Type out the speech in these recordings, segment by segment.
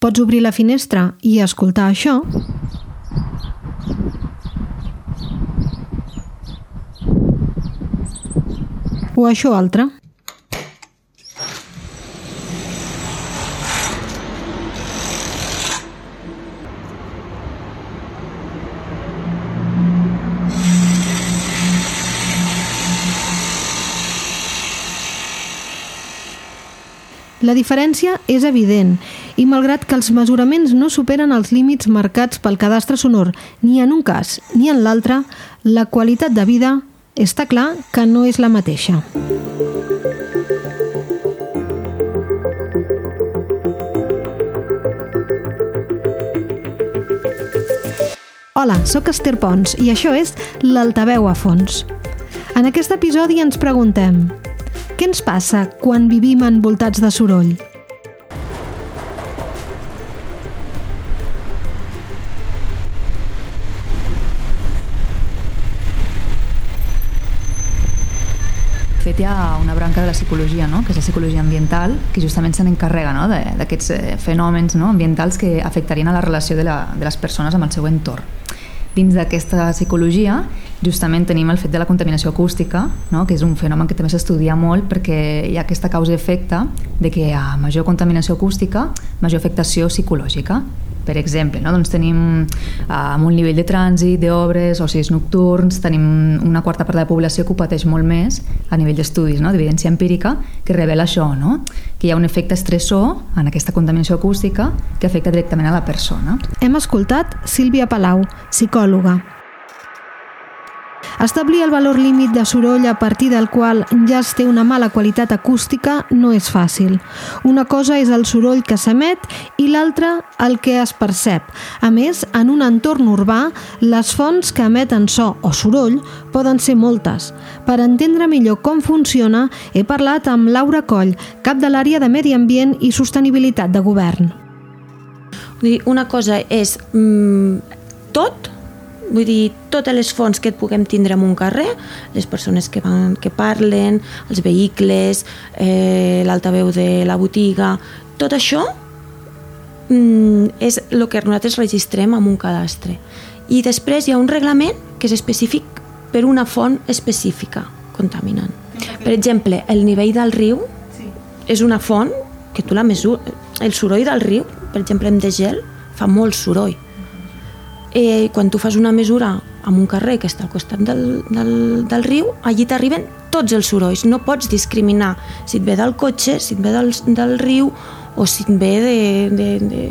Pots obrir la finestra i escoltar això. O això altre. La diferència és evident i malgrat que els mesuraments no superen els límits marcats pel cadastre sonor ni en un cas ni en l'altre, la qualitat de vida està clar que no és la mateixa. Hola, sóc Esther Pons i això és l'Altaveu a fons. En aquest episodi ens preguntem què ens passa quan vivim envoltats de soroll? Fet hi ha una branca de la psicologia, no? que és la psicologia ambiental, que justament se n'encarrega no? d'aquests eh, fenòmens no? ambientals que afectarien a la relació de, la, de les persones amb el seu entorn. Dins d'aquesta psicologia justament tenim el fet de la contaminació acústica, no? que és un fenomen que també s'estudia molt perquè hi ha aquesta causa-efecte de que a major contaminació acústica, major afectació psicològica per exemple, no? doncs tenim eh, amb un nivell de trànsit, d'obres, ocis nocturns, tenim una quarta part de la població que ho pateix molt més a nivell d'estudis, no? d'evidència empírica, que revela això, no? que hi ha un efecte estressor en aquesta contaminació acústica que afecta directament a la persona. Hem escoltat Sílvia Palau, psicòloga. Establir el valor límit de soroll a partir del qual ja es té una mala qualitat acústica no és fàcil. Una cosa és el soroll que s'emet i l'altra el que es percep. A més, en un entorn urbà, les fonts que emeten so o soroll poden ser moltes. Per entendre millor com funciona, he parlat amb Laura Coll, cap de l'àrea de Medi Ambient i Sostenibilitat de Govern. Una cosa és mm, tot, vull dir, totes les fonts que et puguem tindre en un carrer, les persones que, van, que parlen, els vehicles, eh, l'altaveu de la botiga, tot això mm, és el que nosaltres registrem en un cadastre. I després hi ha un reglament que és específic per una font específica contaminant. Per exemple, el nivell del riu sí. és una font que tu la mesures. El soroll del riu, per exemple, en de gel, fa molt soroll eh, quan tu fas una mesura amb un carrer que està al costat del, del, del riu, allí t'arriben tots els sorolls. No pots discriminar si et ve del cotxe, si et ve del, del riu o si et ve de, de, de,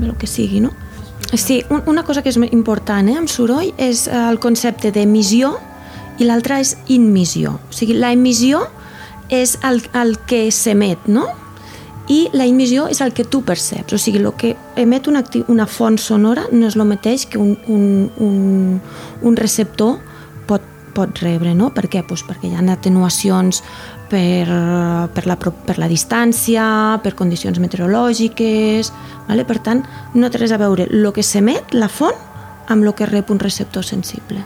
de lo que sigui, no? Sí, un, una cosa que és important eh, amb soroll és el concepte d'emissió i l'altra és immissió. O sigui, la emissió és el, el que s'emet, no? I la emissió és el que tu perceps, o sigui, el que emet una, una font sonora no és el mateix que un, un, un, un receptor pot, pot rebre, no? Per què? Pues perquè hi ha atenuacions per, per, la, per la distància, per condicions meteorològiques, vale? per tant, no té res a veure el que s'emet, la font, amb el que rep un receptor sensible.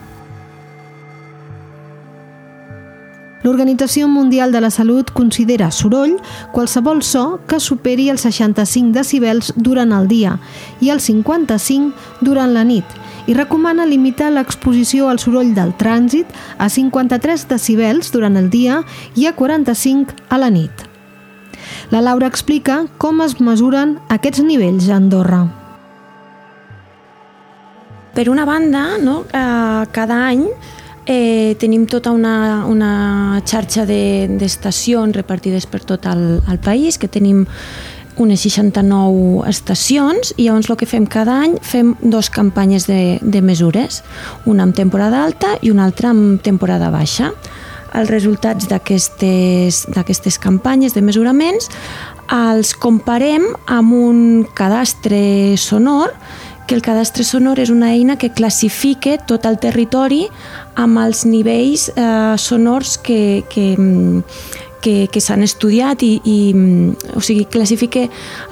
L'Organització Mundial de la Salut considera soroll qualsevol so que superi els 65 decibels durant el dia i els 55 durant la nit i recomana limitar l'exposició al soroll del trànsit a 53 decibels durant el dia i a 45 a la nit. La Laura explica com es mesuren aquests nivells a Andorra. Per una banda, no, eh, cada any Eh, tenim tota una, una xarxa d'estacions de, repartides per tot el, el país, que tenim unes 69 estacions i llavors el que fem cada any fem dos campanyes de, de mesures, una amb temporada alta i una altra amb temporada baixa. Els resultats d'aquestes campanyes de mesuraments els comparem amb un cadastre sonor que el cadastre sonor és una eina que classifica tot el territori amb els nivells eh, sonors que, que, que, que s'han estudiat i, i o sigui, classifica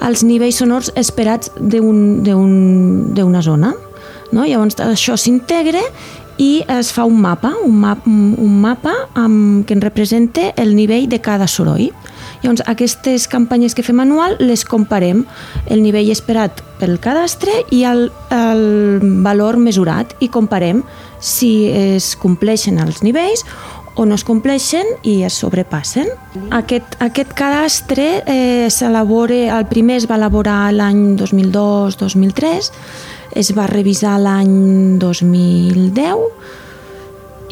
els nivells sonors esperats d'una un, zona. No? Llavors això s'integra i es fa un mapa, un, map, un mapa amb, que en representa el nivell de cada soroll. Llavors, aquestes campanyes que fem anual les comparem el nivell esperat pel cadastre i el, el valor mesurat i comparem si es compleixen els nivells o no es compleixen i es sobrepassen. Aquest, aquest cadastre eh, s'elabora, el primer es va elaborar l'any 2002-2003, es va revisar l'any 2010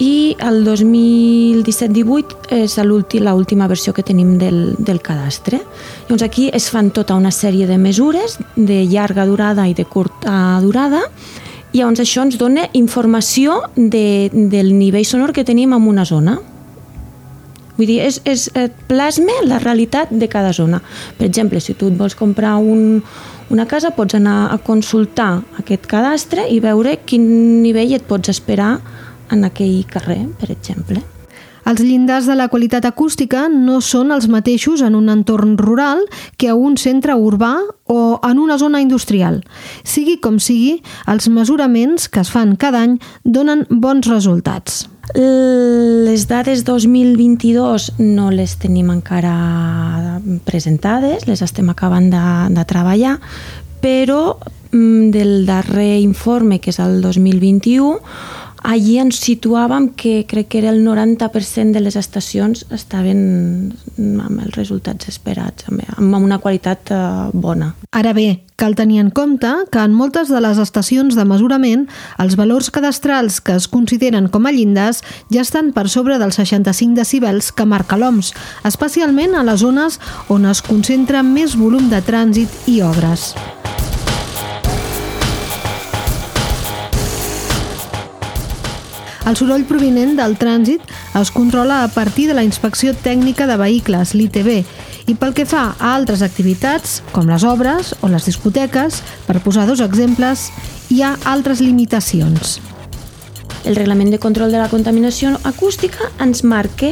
i el 2017-18 és l'última versió que tenim del, del cadastre. Llavors aquí es fan tota una sèrie de mesures de llarga durada i de curta durada i llavors això ens dona informació de, del nivell sonor que tenim en una zona. Vull dir, és, és, plasma la realitat de cada zona. Per exemple, si tu et vols comprar un, una casa, pots anar a consultar aquest cadastre i veure quin nivell et pots esperar en aquell carrer, per exemple. Els llindars de la qualitat acústica no són els mateixos en un entorn rural que a un centre urbà o en una zona industrial. Sigui com sigui, els mesuraments que es fan cada any donen bons resultats. Les dades 2022 no les tenim encara presentades, les estem acabant de, de treballar, però mm, del darrer informe, que és el 2021, allí ens situàvem que crec que era el 90% de les estacions estaven amb els resultats esperats, amb una qualitat eh, bona. Ara bé, cal tenir en compte que en moltes de les estacions de mesurament els valors cadastrals que es consideren com a llindars ja estan per sobre dels 65 decibels que marca l'OMS, especialment a les zones on es concentra més volum de trànsit i obres. El soroll provinent del trànsit es controla a partir de la inspecció tècnica de vehicles, l'ITB, i pel que fa a altres activitats, com les obres o les discoteques, per posar dos exemples, hi ha altres limitacions. El reglament de control de la contaminació acústica ens marca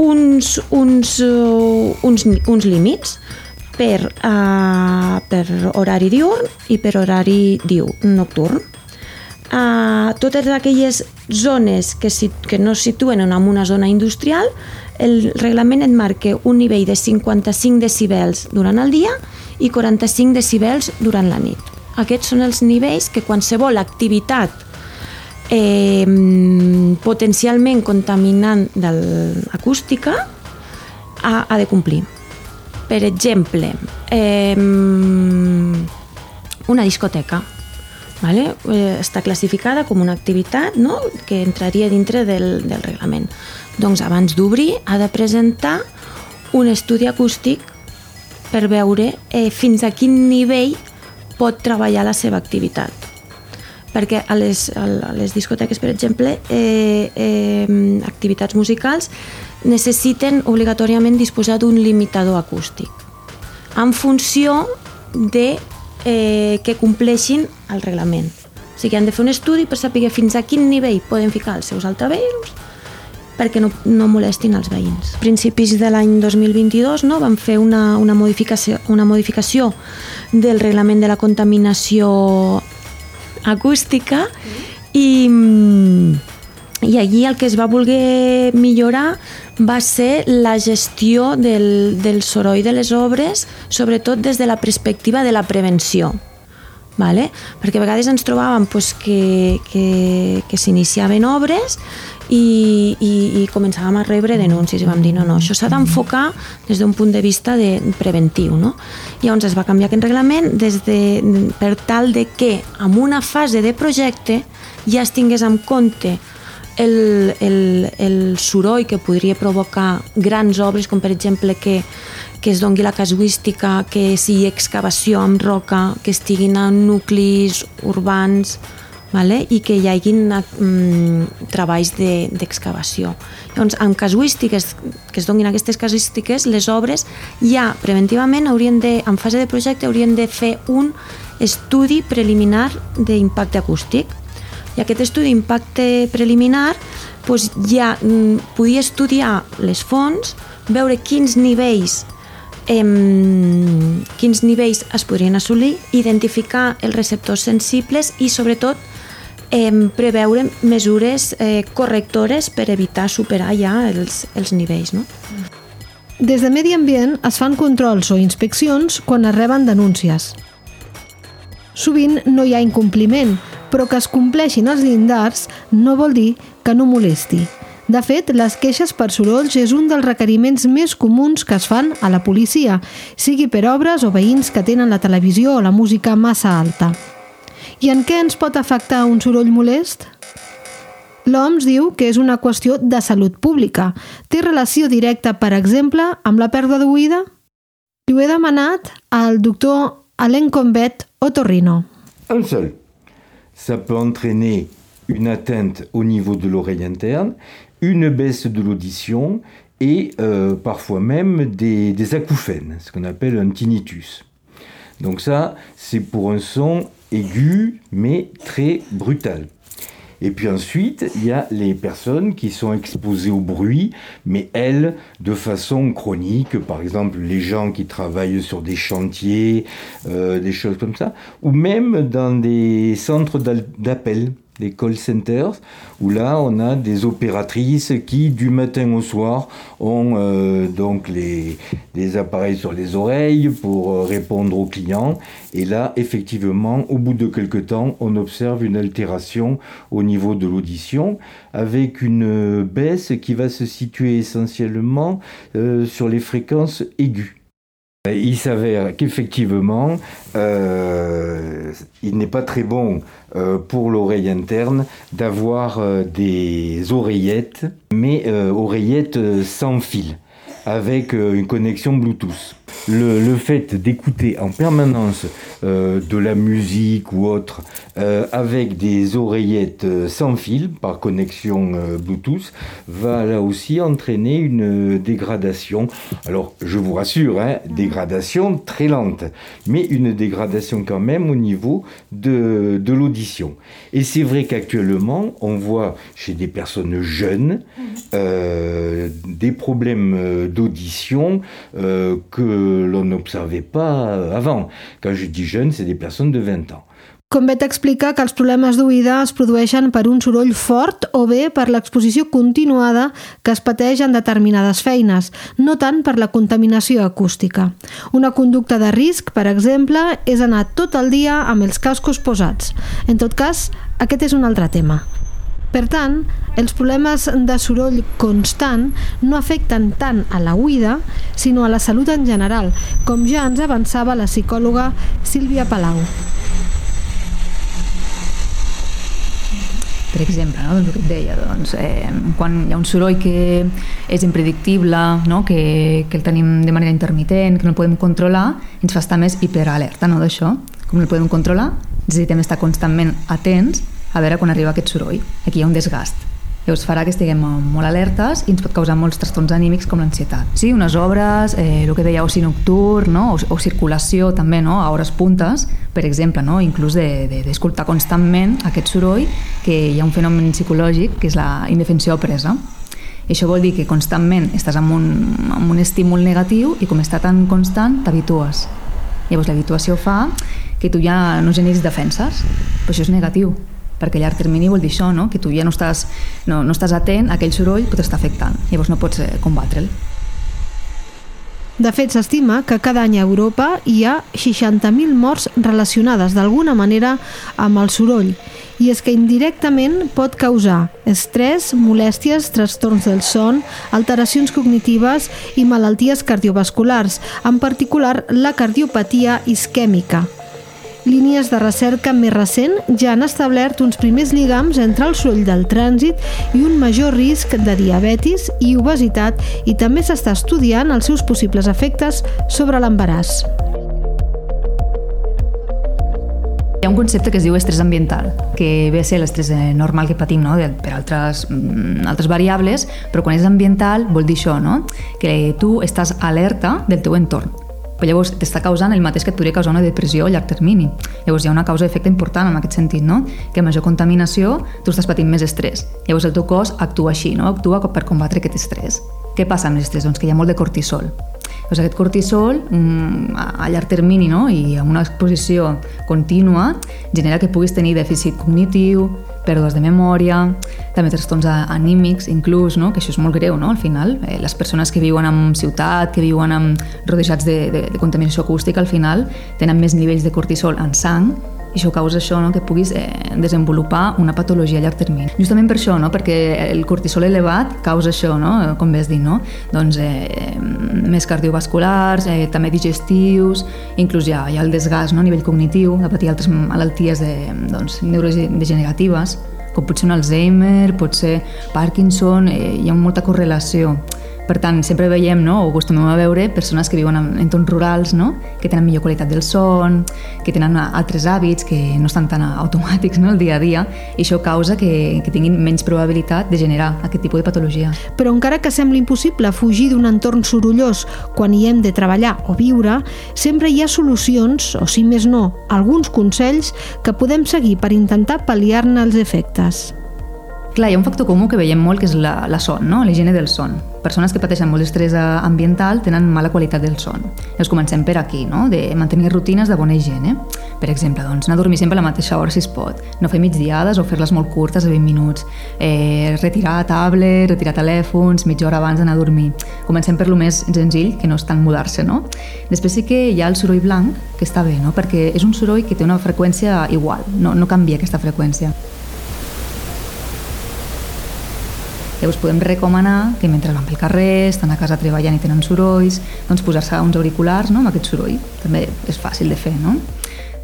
uns, uns, uh, uns, uns límits per, uh, per horari diurn i per horari diu, nocturn a totes aquelles zones que, si, que no es situen en una zona industrial, el reglament et marca un nivell de 55 decibels durant el dia i 45 decibels durant la nit. Aquests són els nivells que qualsevol activitat eh, potencialment contaminant de l'acústica ha, ha de complir. Per exemple, eh, una discoteca Vale? Eh, està classificada com una activitat no? que entraria dintre del, del reglament. Doncs abans d'obrir ha de presentar un estudi acústic per veure eh, fins a quin nivell pot treballar la seva activitat. Perquè a les, a les discoteques, per exemple, eh, eh, activitats musicals necessiten obligatòriament disposar d'un limitador acústic en funció de eh, que compleixin el reglament. O sigui, han de fer un estudi per saber fins a quin nivell poden ficar els seus altaveus perquè no, no molestin els veïns. A principis de l'any 2022 no, van fer una, una, modificació, una modificació del reglament de la contaminació acústica i, i allí el que es va voler millorar va ser la gestió del, del soroll de les obres, sobretot des de la perspectiva de la prevenció. Vale? Perquè a vegades ens trobàvem pues, que, que, que s'iniciaven obres i, i, i començàvem a rebre denúncies i vam dir no, no, això s'ha d'enfocar des d'un punt de vista de preventiu. No? I llavors es va canviar aquest reglament des de, per tal de que en una fase de projecte ja es tingués en compte el, el, el soroll que podria provocar grans obres, com per exemple que, que es dongui la casuística, que sigui excavació amb roca, que estiguin en nuclis urbans, vale? i que hi hagin mm, treballs d'excavació. De, Llavors, amb casuístiques, que es donguin aquestes casuístiques, les obres ja preventivament haurien de, en fase de projecte haurien de fer un estudi preliminar d'impacte acústic i aquest estudi d'impacte preliminar doncs, ja mm, podia estudiar les fonts, veure quins nivells em, quins nivells es podrien assolir, identificar els receptors sensibles i sobretot em, preveure mesures eh, correctores per evitar superar ja els, els nivells. No? Des de Medi Ambient es fan controls o inspeccions quan es reben denúncies. Sovint no hi ha incompliment, però que es compleixin els llindars no vol dir que no molesti. De fet, les queixes per sorolls és un dels requeriments més comuns que es fan a la policia, sigui per obres o veïns que tenen la televisió o la música massa alta. I en què ens pot afectar un soroll molest? L'OMS diu que és una qüestió de salut pública. Té relació directa, per exemple, amb la pèrdua d'oïda? Li ho he demanat al doctor Alain Combet Otorrino. Un seul. Ça peut entraîner une atteinte au niveau de l'oreille interne, une baisse de l'audition et euh, parfois même des, des acouphènes, ce qu'on appelle un tinnitus. Donc ça, c'est pour un son aigu mais très brutal. Et puis ensuite, il y a les personnes qui sont exposées au bruit, mais elles, de façon chronique, par exemple les gens qui travaillent sur des chantiers, euh, des choses comme ça, ou même dans des centres d'appel des call centers, où là on a des opératrices qui du matin au soir ont euh, donc les, des appareils sur les oreilles pour euh, répondre aux clients. Et là, effectivement, au bout de quelques temps, on observe une altération au niveau de l'audition avec une baisse qui va se situer essentiellement euh, sur les fréquences aiguës. Il s'avère qu'effectivement, euh, il n'est pas très bon euh, pour l'oreille interne d'avoir euh, des oreillettes, mais oreillettes sans fil, avec une connexion Bluetooth. Le, le fait d'écouter en permanence euh, de la musique ou autre euh, avec des oreillettes euh, sans fil par connexion euh, Bluetooth va là aussi entraîner une dégradation. Alors je vous rassure, hein, dégradation très lente, mais une dégradation quand même au niveau de, de l'audition. Et c'est vrai qu'actuellement on voit chez des personnes jeunes euh, des problèmes d'audition euh, l'on n'observait pas avant. Quand je dis jeunes, c'est des personnes de 20 ans. Com vet explica que els problemes d'oïda es produeixen per un soroll fort o bé per l'exposició continuada que es pateix en determinades feines, no tant per la contaminació acústica. Una conducta de risc, per exemple, és anar tot el dia amb els cascos posats. En tot cas, aquest és un altre tema. Per tant, els problemes de soroll constant no afecten tant a la oïda, sinó a la salut en general, com ja ens avançava la psicòloga Sílvia Palau. Per exemple, no? doncs el que et deia, doncs, eh, quan hi ha un soroll que és impredictible, no? que, que el tenim de manera intermitent, que no el podem controlar, ens fa estar més hiperalerta no? d'això. Com no el podem controlar, necessitem estar constantment atents a veure quan arriba aquest soroll. Aquí hi ha un desgast. Llavors farà que estiguem molt alertes i ens pot causar molts trastorns anímics com l'ansietat. Sí, unes obres, eh, el que deia oci nocturn no? o, o circulació també no? a hores puntes, per exemple, no? inclús d'escoltar de, de, constantment aquest soroll, que hi ha un fenomen psicològic que és la indefensió presa. I això vol dir que constantment estàs amb un, amb un estímul negatiu i com està tan constant t'habitues. Llavors l'habituació fa que tu ja no generis defenses, però això és negatiu perquè a llarg termini vol dir això, no? que tu ja no estàs, no, no estàs atent, aquell soroll pot estar afectant, llavors no pots eh, combatre'l. De fet, s'estima que cada any a Europa hi ha 60.000 morts relacionades d'alguna manera amb el soroll i és que indirectament pot causar estrès, molèsties, trastorns del son, alteracions cognitives i malalties cardiovasculars, en particular la cardiopatia isquèmica, línies de recerca més recent ja han establert uns primers lligams entre el soroll del trànsit i un major risc de diabetis i obesitat i també s'està estudiant els seus possibles efectes sobre l'embaràs. Hi ha un concepte que es diu estrès ambiental, que ve a ser l'estrès normal que patim no? per altres, mm, altres variables, però quan és ambiental vol dir això, no? que tu estàs alerta del teu entorn però llavors t'està causant el mateix que et podria causar una depressió a llarg termini. Llavors hi ha una causa-efecte important en aquest sentit, no? que major contaminació tu estàs patint més estrès. Llavors el teu cos actua així, no? actua per combatre aquest estrès. Què passa amb l'estrès? Doncs que hi ha molt de cortisol. Doncs aquest cortisol, mm, a llarg termini no? i amb una exposició contínua, genera que puguis tenir dèficit cognitiu, pèrdues de memòria, també trastorns anímics, inclús, no? que això és molt greu, no? al final. Eh, les persones que viuen en ciutat, que viuen amb, rodejats de, de, de contaminació acústica, al final tenen més nivells de cortisol en sang i això causa això, no? que puguis eh, desenvolupar una patologia a llarg termini. Justament per això, no? perquè el cortisol elevat causa això, no? com bé dit, no? doncs, eh, més cardiovasculars, eh, també digestius, inclús hi ha el desgast no? a nivell cognitiu, de patir altres malalties de, doncs, neurodegeneratives, com pot ser un Alzheimer, pot ser Parkinson, eh, hi ha molta correlació. Per tant, sempre veiem, no, o acostumem a veure, persones que viuen en entorns rurals, no? que tenen millor qualitat del son, que tenen altres hàbits, que no estan tan automàtics no? el dia a dia, i això causa que, que tinguin menys probabilitat de generar aquest tipus de patologia. Però encara que sembli impossible fugir d'un entorn sorollós quan hi hem de treballar o viure, sempre hi ha solucions, o si més no, alguns consells que podem seguir per intentar pal·liar-ne els efectes. Clar, hi ha un factor comú que veiem molt, que és la, la son, no? l'higiene del son. Persones que pateixen molt estrès ambiental tenen mala qualitat del son. Llavors comencem per aquí, no? de mantenir rutines de bona higiene. Per exemple, doncs, anar a dormir sempre a la mateixa hora si es pot. No fer migdiades o fer-les molt curtes, de 20 minuts. Eh, retirar tablet, retirar telèfons, mitja hora abans d'anar a dormir. Comencem per lo més senzill, que no és tant mudar-se, no? Després sí que hi ha el soroll blanc, que està bé, no? Perquè és un soroll que té una freqüència igual, no, no canvia aquesta freqüència. Llavors podem recomanar que mentre van pel carrer, estan a casa treballant i tenen sorolls, doncs posar-se uns auriculars no? amb aquest soroll. També és fàcil de fer, no?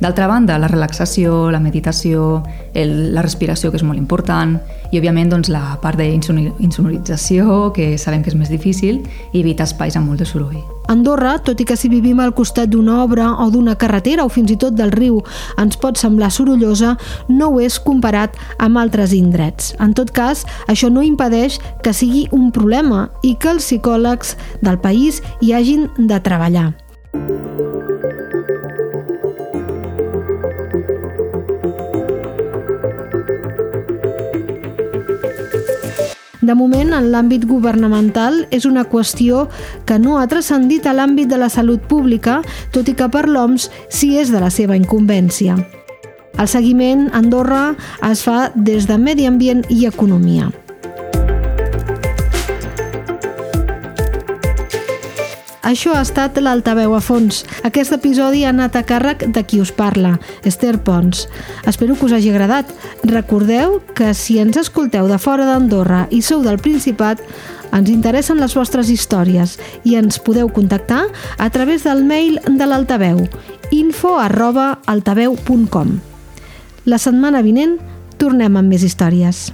D'altra banda, la relaxació, la meditació, el, la respiració, que és molt important, i òbviament doncs, la part d'insonorització, que sabem que és més difícil, i evitar espais amb molt de soroll. Andorra, tot i que si vivim al costat d'una obra o d'una carretera o fins i tot del riu ens pot semblar sorollosa, no ho és comparat amb altres indrets. En tot cas, això no impedeix que sigui un problema i que els psicòlegs del país hi hagin de treballar. De moment, en l'àmbit governamental, és una qüestió que no ha transcendit a l'àmbit de la salut pública, tot i que per l'OMS sí és de la seva incumbència. El seguiment a Andorra es fa des de Medi Ambient i Economia. Això ha estat l'Altaveu a fons. Aquest episodi ha anat a càrrec de qui us parla, Esther Pons. Espero que us hagi agradat. Recordeu que si ens escolteu de fora d'Andorra i sou del Principat, ens interessen les vostres històries i ens podeu contactar a través del mail de l'Altaveu info arroba altaveu.com La setmana vinent tornem amb més històries.